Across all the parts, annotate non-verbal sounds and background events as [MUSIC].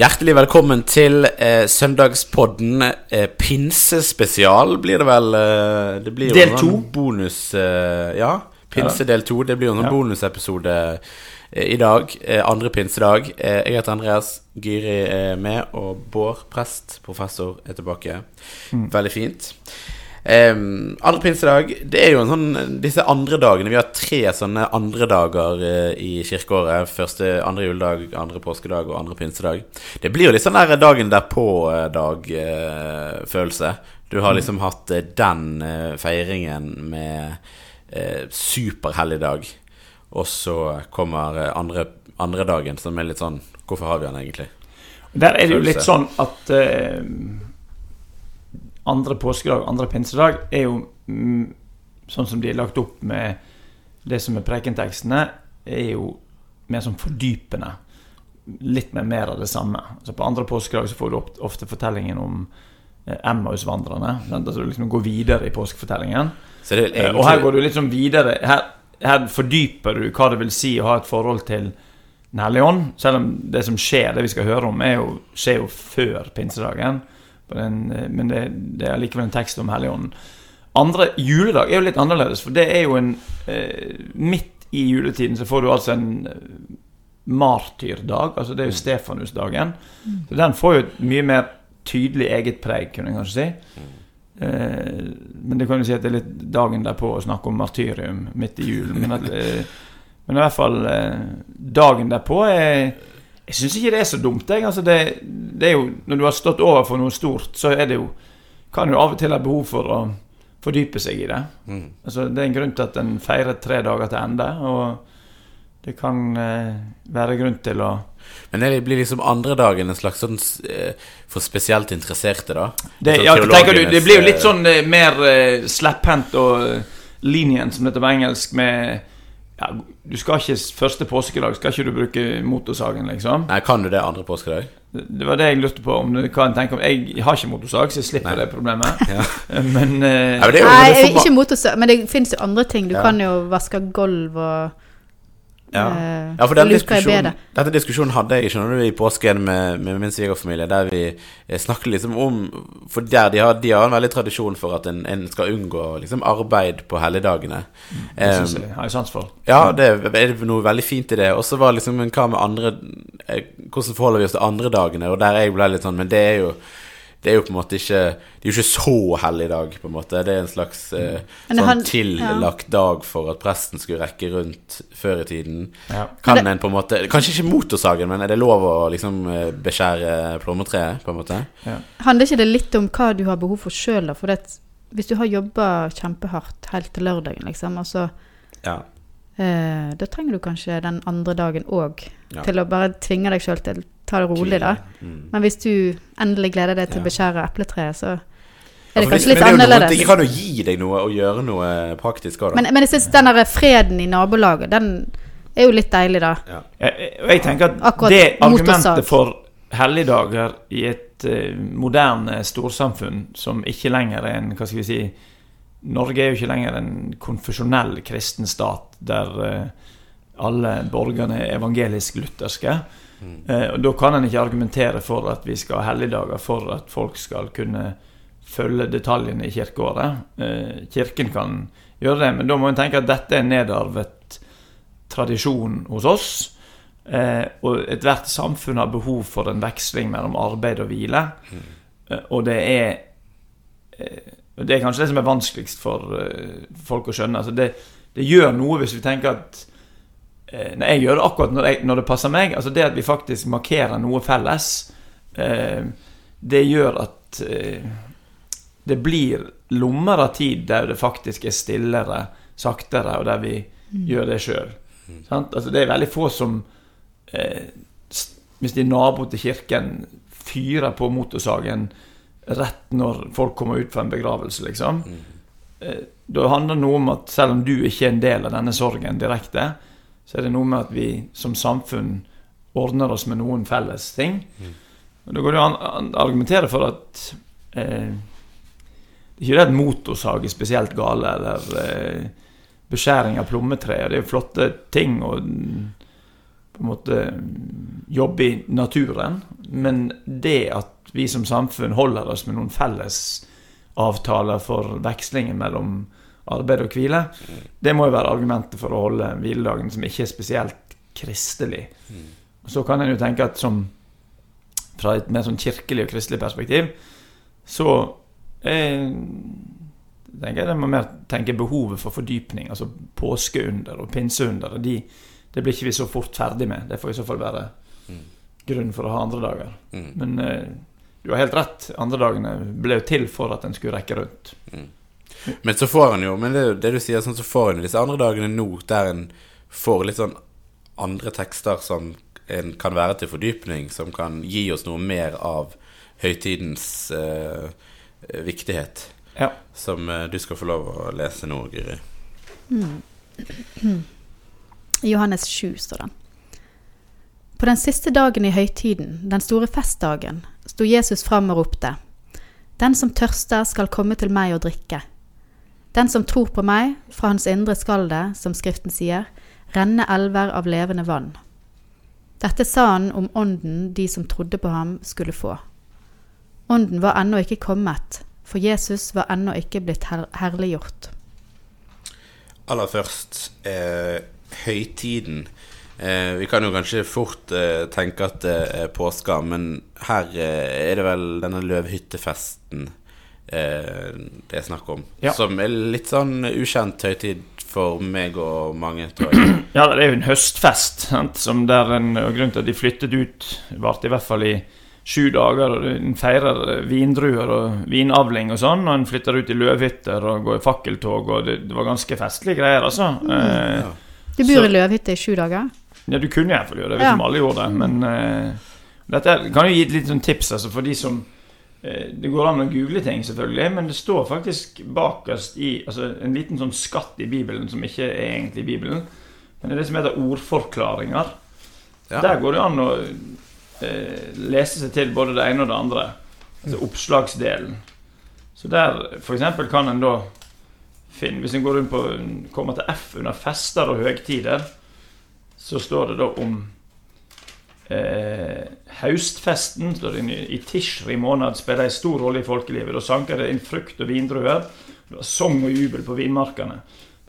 Hjertelig velkommen til eh, søndagspodden. Eh, pinsespesial blir det vel. Eh, det blir Del sånn to. Bonus eh, Ja, pinse del to. Det blir jo en sånn Ja. bonusepisode eh, i dag. Eh, andre pinsedag. Eh, jeg heter Andreas. Gyri er med, og Bård, prest, professor, er tilbake. Veldig fint. Um, andre pinsedag Det er jo en sånn Disse andre dagene Vi har tre sånne andre dager uh, i kirkeåret. Første, andre juledag, andre påskedag og andre pinsedag. Det blir jo litt sånn der dagen derpå-dag-følelse. du har liksom hatt uh, den eh, feiringen med uh, superhelligdag, og så kommer eh, andre, andre dagen, som er litt sånn Hvorfor har vi den egentlig? Der er det jo litt sånn at eh, andre påskedag, andre pinsedag, er jo mm, sånn som de er lagt opp med det som er prekentekstene, er jo mer sånn fordypende. Litt mer, mer av det samme. Så På andre påskedag så får du ofte fortellingen om eh, Emmaus-vandrerne. Så Altså du liksom går videre i påskefortellingen. Så det Eh, egentlig Og her går du litt sånn videre. Her, her fordyper du hva det vil si å ha et forhold til Den hellige ånd. Selv om det som skjer, det vi skal høre om, er jo, skjer jo før pinsedagen. Den, eh, men det, det er likevel en tekst om Helligånden. Andre juledag er jo litt annerledes, for det er jo en eh, Midt i juletiden så får du altså en eh, martyrdag. Altså det er jo Stefanusdagen. Så den får jo et mye mer tydelig eget preg, kunne jeg kanskje si. Eh, men det kan jo si at det er litt dagen derpå å snakke om martyrium midt i julen. Men, at, eh, men i hvert fall eh, dagen derpå er Jeg syns ikke det er så dumt. Jeg. Altså det, det er jo, når du har stått overfor noe stort, så er det jo kan jo av og til ha behov for å fordype seg i det. Mm. Altså, det er en grunn til at en feirer tre dager til ende. Og det kan eh, være grunn til å Men det blir liksom andre dagen en slags sånn eh, for spesielt interesserte, da? Det, Sånn ja, du, det blir jo litt sånn eh, mer eh, slepphendt og linjen lenient, som det heter på engelsk, med ja, Du skal ikke første påskedag skal ikke du bruke motorsagen, liksom. Nei, kan du det andre påskedag? Det, det var det jeg lurte på. om du kan tenke om Jeg har ikke motorsag, så jeg slipper Nei. det problemet. [LAUGHS] Ja. Men uh, Nei, det er jo Nei, er ikke motorsag, men det fins jo andre ting. Du Ja. kan jo vaske gulv og Ja. eh, Ja, for denne diskusjonen, dette diskusjonen hadde jeg skjønner du, i påsken med, med min svigerfamilie, der vi eh, snakket liksom om For der de har, de har en veldig tradisjon for at en, en skal unngå liksom arbeid på helligdagene. det synes Um, jeg har jeg sans for. ja, det er noe veldig fint i det. Og så var liksom hva med andre Hvordan forholder vi oss til andre dagene? Og der jeg ble litt sånn Men det er jo det er jo på en måte ikke Det er jo ikke så hellig dag, på en måte. Det er en slags eh, sånn han- tillagt dag for at presten skulle rekke rundt før i tiden. Ja. Kan det- en på en måte Kanskje ikke motorsagen, men er det lov å liksom eh, beskjære plommetreet, på en måte? Handler ikke det litt om hva du har behov for sjøl, da? For det, hvis du har jobba kjempehardt helt til lørdagen, liksom, og så Ja. eh, Da trenger du kanskje den andre dagen òg Ja. til å bare tvinge deg sjøl til ta det rolig, da. Mm. Men hvis du endelig gleder deg til å beskjære epletreet, så er det ja, kanskje litt det er annerledes. Det kan jo gi deg noe og gjøre noe praktisk òg, da. Men, men jeg syns den der freden i nabolaget, den er jo litt deilig, da. ja. Jeg- jeg tenker at Akkurat det argumentet for helligdager i et uh, moderne storsamfunn som ikke lenger er en Hva skal vi si Norge er jo ikke lenger en konfesjonell kristen stat der uh, alle borgerne er evangelisk-lutherske. Eh, og Da kan en ikke argumentere for at vi skal ha helligdager for at folk skal kunne følge detaljene i kirkeåret. Eh, kirken kan gjøre det, men da må en tenke at dette er nedarvet tradisjon hos oss. Eh, og ethvert samfunn har behov for en veksling mellom arbeid og hvile. Mm. og det er eh, Det er kanskje det som er vanskeligst for eh, folk å skjønne. Altså det, det gjør noe hvis vi tenker at eh, Når jeg gjør det akkurat når, jeg, når det passer meg, altså det at vi faktisk markerer noe felles, eh, det gjør at eh, det blir lommer av tid der det faktisk er stillere, saktere, og der vi gjør det sjøl. Altså, det er veldig få som eh, Hvis de er nabo til kirken, fyrer på motorsagen rett når folk kommer ut fra en begravelse, liksom. Eh, da handler det noe om at selv om du ikke er en del av denne sorgen direkte, så er det noe med at vi som samfunn ordner oss med noen felles ting. Og Da går det an å argumentere for at eh, det er ikke det at motorsag er spesielt gale, eller eh, beskjæring av plommetre. Det er jo flotte ting, å på en måte jobbe i naturen. Men det at vi som samfunn holder oss med noen felles avtaler for vekslingen mellom arbeid og hvile, det må jo være argumentet for å holde hviledagen som ikke er spesielt kristelig. Så kan en jo tenke at som fra et mer sånn kirkelig og kristelig perspektiv, så eh, tenker jeg det må mer tenke behovet for fordypning. Altså påskeunder og pinseunder. De, det blir ikke vi så fort ferdig med. Det får i så fall være grunn for å ha andre dager. Mm. Men eh, du har helt rett. Andre dagene ble jo til for at en skulle rekke rundt. Men så får han jo Men det, det du sier, sånn så får han disse andre dagene nå der en får litt sånn andre tekster som en kan være til fordypning, som kan gi oss noe mer av høytidens eh, viktighet. Ja. Som eh, du skal få lov å lese nå, Guri. Mm. Johannes 7 står det. På den siste dagen i høytiden, den store festdagen, sto Jesus fram og ropte. Den som tørster, skal komme til meg og drikke. Den som tror på meg, fra hans indre skal det, som Skriften sier, renne elver av levende vann. Dette sa han om ånden de som trodde på ham, skulle få. Ånden var ennå ikke kommet, for Jesus var ennå ikke blitt her herliggjort. Aller først eh, høytiden. Eh, vi kan jo kanskje fort eh, tenke at det er påska, men her eh, er det vel denne løvhyttefesten eh, det er snakk om. Ja. Som er litt sånn ukjent høytid for meg og mange, tror jeg. [CLEARS THROAT] Ja, det er jo en høstfest, sant? som der en, og grunnen til at de flyttet ut, varte i hvert fall i sju dager. og En feirer vindruer og vinavling og sånn, og en flytter ut i løvhytter og går i fakkeltog, og det, det var ganske festlige greier, altså. Eh, Ja. Du bor Så- i løvhytte i sju dager? ja, du kunne iallfall gjøre det, hvis Ja. alle gjorde det, men eh, dette kan jo gi et litt sånn tips altså, for de som eh, Det går an å google ting, selvfølgelig, men det står faktisk bakerst i altså, en liten sånn skatt i Bibelen som ikke er egentlig Bibelen. Men det er det som heter ordforklaringer. Ja. Der går det an å eh, lese seg til både det ene og det andre. Altså oppslagsdelen. Så der f.eks. kan en da finne Hvis en går rundt på kommer til F under fester og høgtider, så står det da om eh, det i, i Tishri måned spiller en stor rolle i folkelivet. Da sanker det inn frukt og vindruer. Det var sang og jubel på vinmarkene.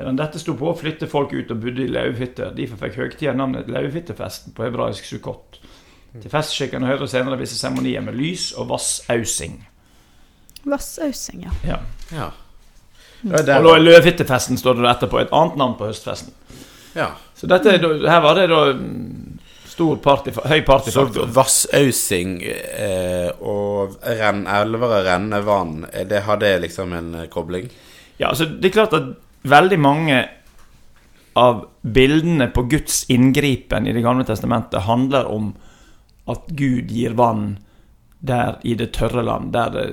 Medan dette sto på, flyttet folk ut og bodde i lauvhytter. Derfor fikk høgtida navnet lauvhyttefesten på hebraisk sukkot. Til festskikkene hører senere visse seremonier med lys og vassausing. Vassausing, ja. Ja. Ja. Mm. Og da er løvhyttefesten står det etterpå et annet navn på høstfesten. ja. Så dette, er her var det da stor party, høy Så partyfaktor. vassausing eh, og renn, elver og renne vann, eh, det hadde liksom en eh, kobling? Ja, altså Det er klart at veldig mange av bildene på Guds inngripen i Det gamle testamentet handler om at Gud gir vann der i det tørre land, der det,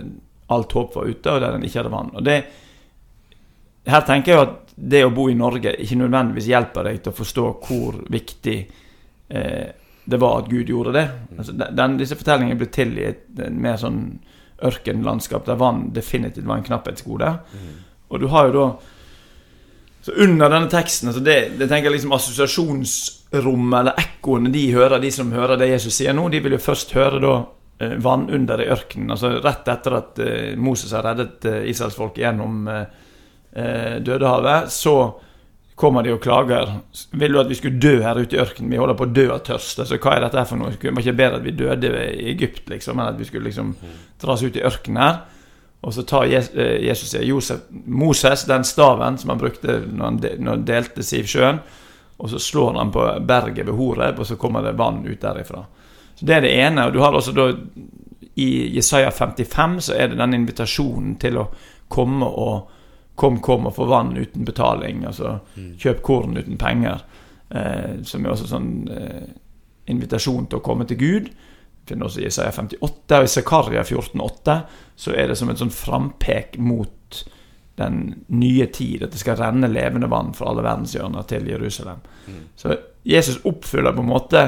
alt håp var ute, og der en ikke hadde vann. Og det, Her tenker jeg at det å bo i Norge ikke nødvendigvis hjelper deg til å forstå hvor viktig eh, det var at Gud gjorde det. Altså, den, disse fortellingene ble til i et, mer sånn ørkenlandskap der vann definitivt var en knapphetsgode. Og du har jo da Så under denne teksten altså det, det tenker jeg liksom Assosiasjonsrommet eller ekkoene de hører, de som hører det Jesus sier nå, de vil jo først høre da eh, vannunder i ørkenen. Altså rett etter at eh, Moses har reddet eh, israelsfolket gjennom eh, eh, Dødehavet, så kommer de og klager. Vil du at vi skulle dø her ute i ørkenen? Vi holder på å dø av tørst. Altså, hva er dette for noe? Det var ikke bedre at vi døde i Egypt, liksom, enn at vi skulle liksom dras ut i ørkenen her. Og så tar eh, Jesus Josef, Moses den staven som han brukte når han delte Sivsjøen, og så slår han på berget ved Horeb, og så kommer det vann ut derifra. Så Det er det ene. Og du har også da I Jesaja 55 så er det den invitasjonen til å komme og Kom, kom og få vann uten betaling. Altså kjøp korn uten penger. Eh, som er også sånn eh, invitasjon til å komme til Gud. finner også i Isaiah 58 og i Zakaria 14,8 så er det som et sånn frampek mot den nye tid, at det skal renne levende vann fra alle verdenshjørner til Jerusalem. Så Jesus oppfyller på en måte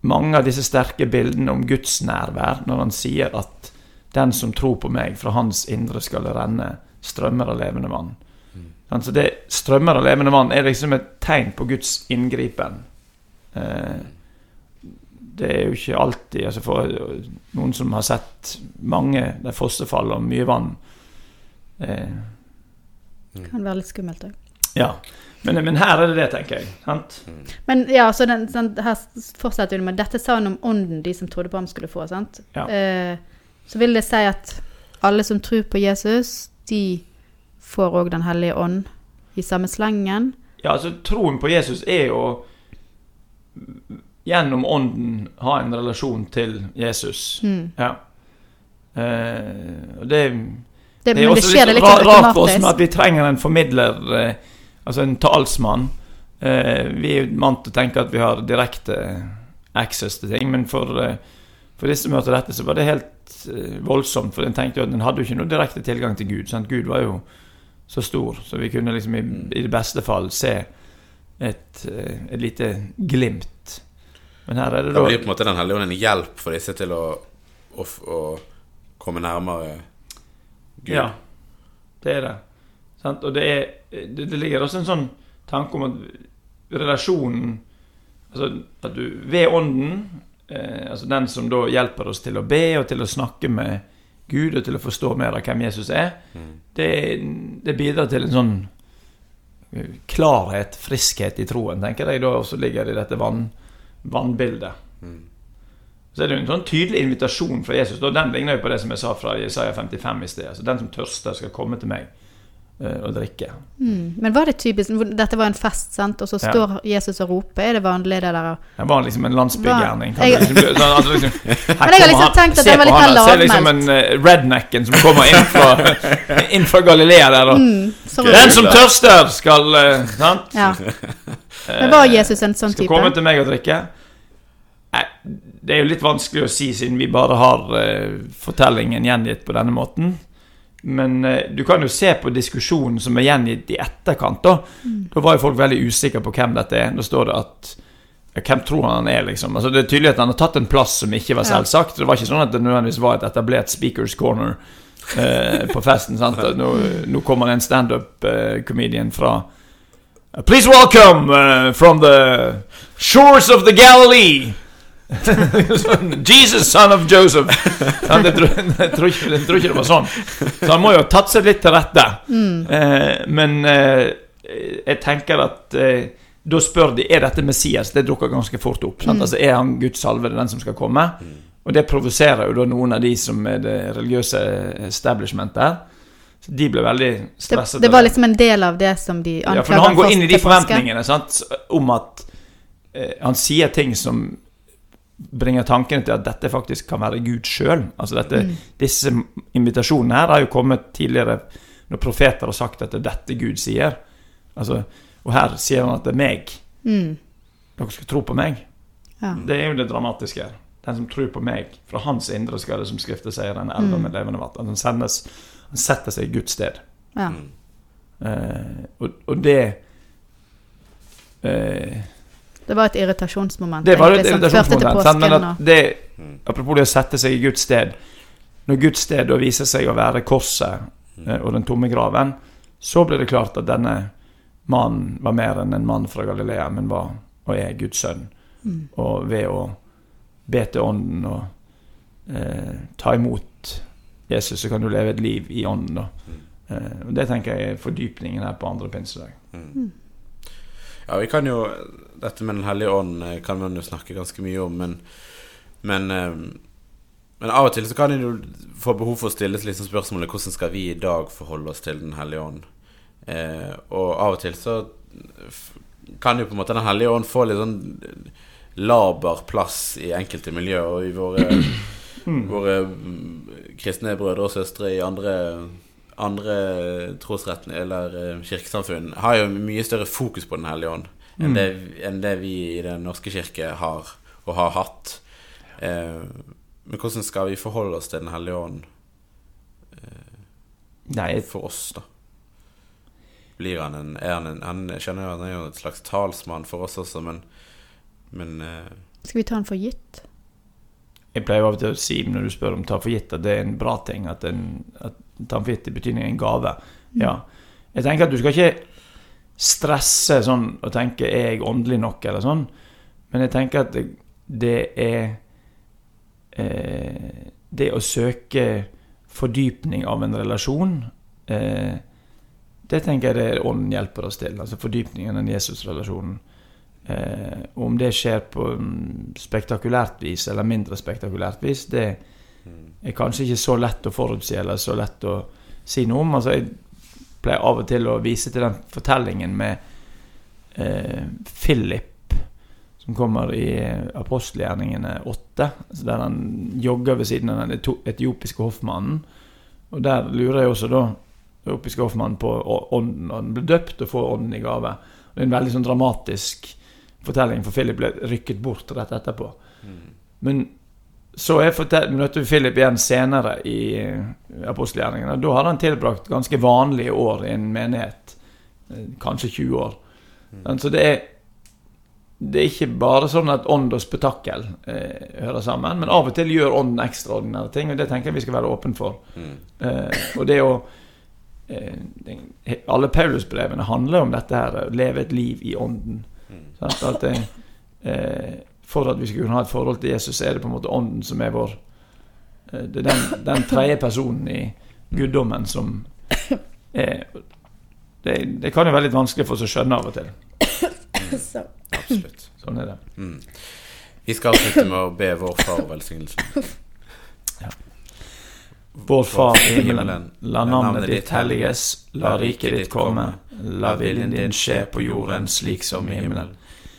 mange av disse sterke bildene om Guds nærvær når han sier at den som tror på meg, fra hans indre skal det renne strømmer av levende vann. Mm. Så det strømmer av levende vann er liksom et tegn på Guds inngripen Eh, det er jo ikke alltid altså For noen som har sett mange der fossefall og mye vann eh, Kan være litt skummelt òg. Ja. Men, men her er det det, tenker jeg. Sant? Men ja, så den, den, her fortsetter hun med Dette sa hun om ånden de som trodde på ham, skulle få. sant? Ja. Eh, så vil det si at alle som tror på Jesus, de får òg Den hellige ånd i samme slengen. Ja, altså Troen på Jesus er jo gjennom ånden ha en relasjon til Jesus. Mm. Ja. Eh, og det, Det, det er også det litt litt ra- rart for oss med at vi trenger en formidler, eh, altså en talsmann. Eh, vi er jo vant til å tenke at vi har direkte access til ting, men for, eh, for disse som hørte dette, så var det helt eh, voldsomt. For en tenkte jo at en hadde jo ikke noe direkte tilgang til Gud. Sant? Gud var jo så stor, så vi kunne liksom i, i det beste fall se et, eh, et lite glimt. Men her er det Da Det blir på en måte Den hellige ånd en hjelp for disse til å, å, å komme nærmere Gud. Ja, det er det. Sant? Og det, er, det, det ligger også en sånn tanke om at relasjonen Altså at du ved Ånden, eh, altså den som da hjelper oss til å be og til å snakke med Gud og til å forstå mer av hvem Jesus er, det, det bidrar til en sånn eh, klarhet, friskhet i troen, tenker jeg da også ligger i dette vann, vannbildet. Så er det jo en sånn tydelig invitasjon fra Jesus. Og den ligner jo på det som jeg sa fra Jesaja 55 i sted. Altså, den som tørster, skal komme til meg eh, og drikke. Mm. Men var det typisk Dette var en fest, sant? og så Ja. står Jesus og roper. Er det vanlig, det der? Det var liksom en landsbygjerning. Kan du liksom- altså, liksom, [LAUGHS] Men jeg har liksom tenkt at det var litt mer der, Se liksom en lavmælt. eh, rednecken som kommer inn fra, [LAUGHS] inn fra Galilea der. Og, Mm, Den som tørster, skal uh, Sant? ja. Men var Jesus en sånn Skal type? komme til meg og drikke? Nei, det er jo litt vanskelig å si siden vi bare har uh, fortellingen gjengitt på denne måten. Men eh, du kan jo se på diskusjonen som er gjengitt i etterkant. Da Da var jo folk veldig usikre på hvem dette er. Da står det at Hvem tror han er, liksom? Altså Det er tydelig at han har tatt en plass som ikke var selvsagt. Det var ikke sånn at det nødvendigvis var et etablert speakers corner eh, på festen. [LAUGHS] sant? Nå, nå kommer en standup-comedian fra Please welcome uh, from the shores of the Galilee. [LAUGHS] Jesus, son of Joseph. Ja, tror, [LAUGHS] jeg, tror ikke, jeg tror ikke det var sånn. Så han må jo ha tatt seg litt til rette. Eh, men eh, jeg tenker at eh, da spør de er dette Messias. Det dukker ganske fort opp. Sant? Altså, er han Guds salvede, den som skal komme? Og det provoserer jo da noen av de som er det religiøse establishmentet. Så de ble veldig stresset. det det var liksom en del av det som de ja, for når han går inn i de forventningene sant, om at eh, han sier ting som bringer tankene til at dette faktisk kan være Gud sjøl. Altså dette, Mm. Disse invitasjonene her har jo kommet tidligere når profeter har sagt at det er dette Gud sier. Altså, og her sier han at det er meg. Mm. Dere skal tro på meg. Ja. Det er jo det dramatiske. her. Den som tror på meg, fra hans indre skal det som skriftet sier, den elva Mm. med levende vann. Han, sendes, han setter seg i Guds sted. Ja. Eh, og, og det eh, Det var et irritasjonsmoment. Det var et egentlig, som førte til irritasjonsmoment. sant? Men at det, apropos det å sette seg i Guds sted Når Guds sted da viser seg å være korset eh, og den tomme graven, så ble det klart at denne mannen var mer enn en mann fra Galilea, men var og er Guds sønn. Mm. Og ved å be til Ånden og eh, ta imot Jesus, så kan du leve et liv i Ånden. da. Eh, og Det tenker jeg er fordypningen her på andre pinsedag. Ja, vi kan jo Dette med Den hellige ånd eh, kan man jo snakke ganske mye om, men Men, eh, men av og til så kan en jo få behov for å stille liksom spørsmålet hvordan skal vi i dag forholde oss til Den hellige ånd? Eh, og av og til så kan jo på en måte Den hellige ånd få litt sånn laber plass i enkelte miljøer og i våre [CLEARS THROAT] Våre mm, kristne brødre og søstre i andre andre trosretten eller eh, kirkesamfunn har jo mye større fokus på Den hellige ånd enn, det, enn det vi i Den norske kirke har og har hatt. Eh, men hvordan skal vi forholde oss til Den hellige ånd Nei, for oss, da? Blir han en, er han en Han skjønner jo at han er jo et slags talsmann for oss også, men Men eh, Skal vi ta han for gitt? Jeg pleier av og til å si når du spør om ta for gitt, at det er en bra ting. At, en, at ta for gitt i betydning en gave. Ja. Jeg tenker at du skal ikke stresse sånn og tenke 'er jeg åndelig nok', eller sånn. Men jeg tenker at det, det er eh, Det å søke fordypning av en relasjon eh, Det tenker jeg det ånden hjelper oss til. Altså fordypningen av den Jesus-relasjonen. Eh, om det skjer på mm, spektakulært vis eller mindre spektakulært vis, det er kanskje ikke så lett å forutsi eller så lett å si noe om. Altså, jeg pleier av og til å vise til den fortellingen med eh, Philip som kommer i apostelgjerningene 8, altså der han jogger ved siden av den etiopiske hoffmannen. Og der lurer jeg også da etiopiske hoffmannen på ånden. Og han ble døpt og får ånden i gave. Det er en veldig sånn dramatisk fortelling, for Philip ble rykket bort rett etterpå. Mm. Men så møtte vi Philip igjen senere i apostelgjerningene. Da hadde han tilbrakt ganske vanlige år i en menighet. Eh, kanskje 20 år. Mm. Så det er, det er ikke bare sånn at ånd og spetakkel eh, hører sammen, men av og til gjør ånden ekstraordinære ting, og det tenker jeg vi skal være åpne for. Mm. Eh, og det å eh, Alle Paulusbrevene handler om dette her, å leve et liv i ånden. At det, eh, for at vi skal kunne ha et forhold til Jesus, er det på en måte Ånden som er vår eh, Det er den, den tredje personen i guddommen som er det, det, kan jo være litt vanskelig for oss å skjønne av og til. Så. Absolutt. Sånn er det. Mm. Vi skal avslutte med å be vår far velsignelsen. Ja. Vår Far i himmelen. La navnet ditt helliges. La riket ditt komme. La viljen din skje på jorden slik som i himmelen.